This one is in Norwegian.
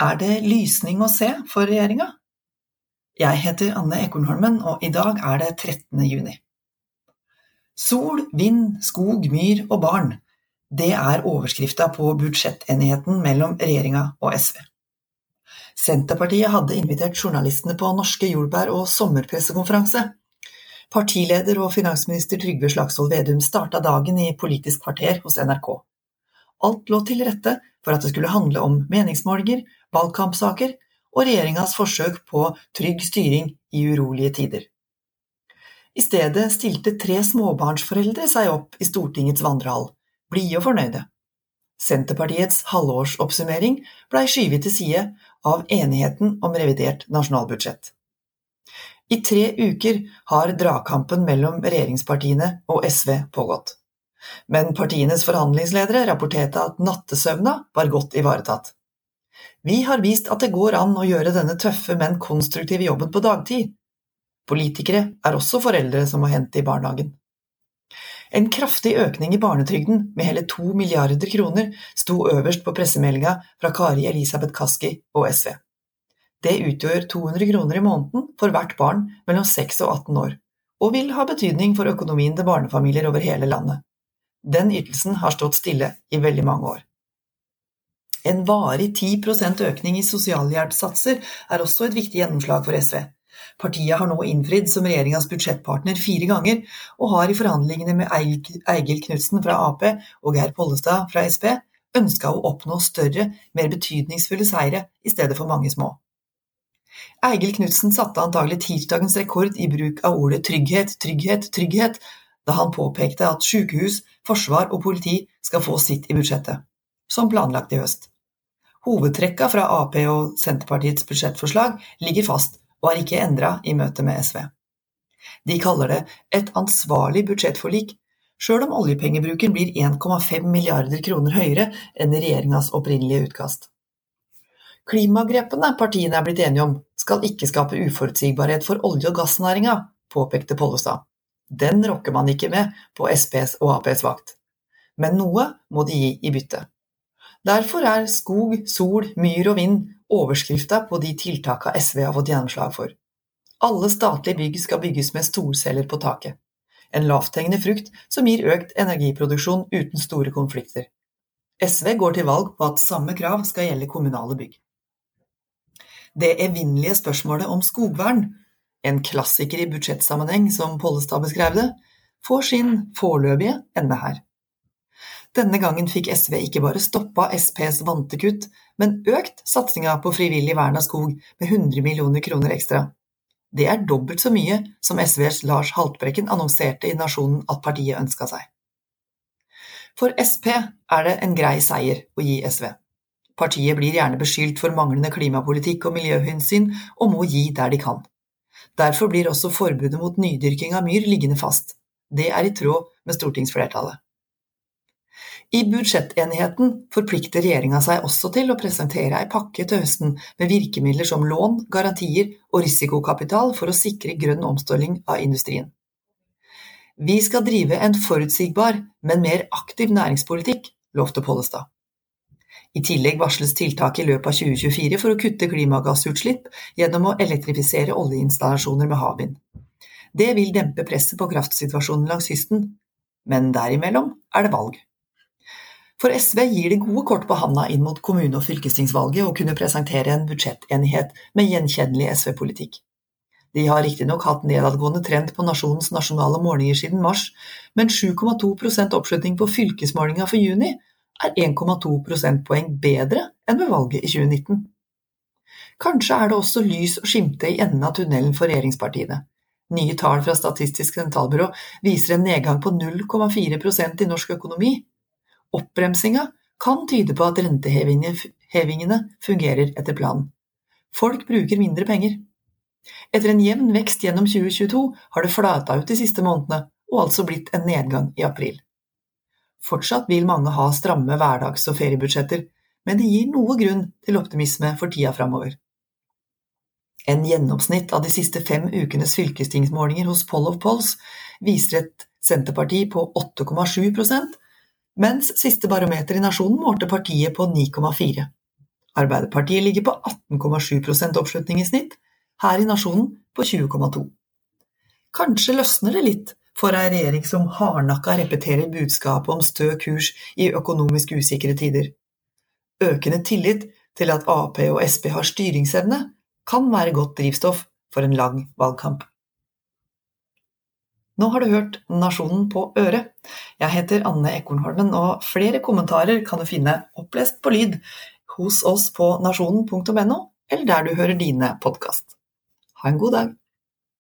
Er det lysning å se for regjeringa? Jeg heter Anne Ekornholmen, og i dag er det 13. juni. Sol, vind, skog, myr og barn – det er overskrifta på budsjettenigheten mellom regjeringa og SV. Senterpartiet hadde invitert journalistene på Norske jordbær og sommerpressekonferanse. Partileder og finansminister Trygve Slagsvold Vedum starta dagen i Politisk kvarter hos NRK. Alt lå til rette for at det skulle handle om meningsmålinger, valgkampsaker og regjeringas forsøk på trygg styring i urolige tider. I stedet stilte tre småbarnsforeldre seg opp i Stortingets vandrehall, blide og fornøyde. Senterpartiets halvårsoppsummering blei skyvet til side av enigheten om revidert nasjonalbudsjett. I tre uker har dragkampen mellom regjeringspartiene og SV pågått. Men partienes forhandlingsledere rapporterte at nattesøvna var godt ivaretatt. Vi har vist at det går an å gjøre denne tøffe, men konstruktive jobben på dagtid. Politikere er også foreldre som må hente i barnehagen. En kraftig økning i barnetrygden med hele to milliarder kroner sto øverst på pressemeldinga fra Kari Elisabeth Kaski og SV. Det utgjør 200 kroner i måneden for hvert barn mellom 6 og 18 år, og vil ha betydning for økonomien til barnefamilier over hele landet. Den ytelsen har stått stille i veldig mange år. En varig 10% økning i sosialhjelpssatser er også et viktig gjennomslag for SV. Partiet har nå innfridd som regjeringas budsjettpartner fire ganger, og har i forhandlingene med Eigil Knutsen fra Ap og Geir Pollestad fra Sp ønska å oppnå større, mer betydningsfulle seire i stedet for mange små. Eigil Knutsen satte antagelig tirsdagens rekord i bruk av ordet trygghet, trygghet, trygghet, da han påpekte at sykehus, forsvar og politi skal få sitt i budsjettet, som planlagt i høst. Hovedtrekka fra Ap og Senterpartiets budsjettforslag ligger fast og er ikke endra i møte med SV. De kaller det et ansvarlig budsjettforlik, sjøl om oljepengebruken blir 1,5 milliarder kroner høyere enn i regjeringas opprinnelige utkast. Klimagrepene partiene er blitt enige om, skal ikke skape uforutsigbarhet for olje- og gassnæringa, påpekte Pollestad. Den rokker man ikke med på SPs og Aps vakt. Men noe må de gi i bytte. Derfor er skog, sol, myr og vind overskrifta på de tiltaka SV har fått gjennomslag for. Alle statlige bygg skal bygges med storceller på taket. En lavthengende frukt som gir økt energiproduksjon uten store konflikter. SV går til valg på at samme krav skal gjelde kommunale bygg. Det evinnelige spørsmålet om skogvern en klassiker i budsjettsammenheng, som Pollestad beskrev det, får sin foreløpige ende her. Denne gangen fikk SV ikke bare stoppa SPs vante kutt, men økt satsinga på frivillig vern av skog med 100 millioner kroner ekstra. Det er dobbelt så mye som SVs Lars Haltbrekken annonserte i Nasjonen at partiet ønska seg. For Sp er det en grei seier å gi SV. Partiet blir gjerne beskyldt for manglende klimapolitikk og miljøhensyn, og må gi der de kan. Derfor blir også forbudet mot nydyrking av myr liggende fast. Det er i tråd med stortingsflertallet. I budsjettenigheten forplikter regjeringa seg også til å presentere ei pakke til høsten med virkemidler som lån, garantier og risikokapital for å sikre grønn omstilling av industrien. Vi skal drive en forutsigbar, men mer aktiv næringspolitikk, lovte Pollestad. I tillegg varsles tiltak i løpet av 2024 for å kutte klimagassutslipp gjennom å elektrifisere oljeinstallasjoner med havvind. Det vil dempe presset på kraftsituasjonen langs kysten, men derimellom er det valg. For SV gir det gode kort på handa inn mot kommune- og fylkestingsvalget å kunne presentere en budsjettenighet med gjenkjennelig SV-politikk. De har riktignok hatt nedadgående trend på nasjonens nasjonale målinger siden mars, men 7,2% oppslutning på fylkesmålinga for juni er 1,2 prosentpoeng bedre enn ved valget i 2019. Kanskje er det også lys å skimte i enden av tunnelen for regjeringspartiene. Nye tall fra Statistisk sentralbyrå viser en nedgang på 0,4 prosent i norsk økonomi. Oppbremsinga kan tyde på at rentehevingene fungerer etter planen. Folk bruker mindre penger. Etter en jevn vekst gjennom 2022 har det flata ut de siste månedene, og altså blitt en nedgang i april. Fortsatt vil mange ha stramme hverdags- og feriebudsjetter, men det gir noe grunn til optimisme for tida framover. En gjennomsnitt av de siste fem ukenes fylkestingsmålinger hos Poll of Polls viser et Senterparti på 8,7% mens siste barometer i Nasjonen målte partiet på 9,4 Arbeiderpartiet ligger på 18,7% oppslutning i snitt, her i Nasjonen på 20,2. Kanskje løsner det litt for ei regjering som hardnakka repeterer budskapet om stø kurs i økonomisk usikre tider. Økende tillit til at Ap og Sp har styringsevne, kan være godt drivstoff for en lang valgkamp. Nå har du hørt Nasjonen på øret. Jeg heter Anne Ekornholmen, og flere kommentarer kan du finne opplest på lyd hos oss på nasjonen.no, eller der du hører dine podkast. Ha en god dag!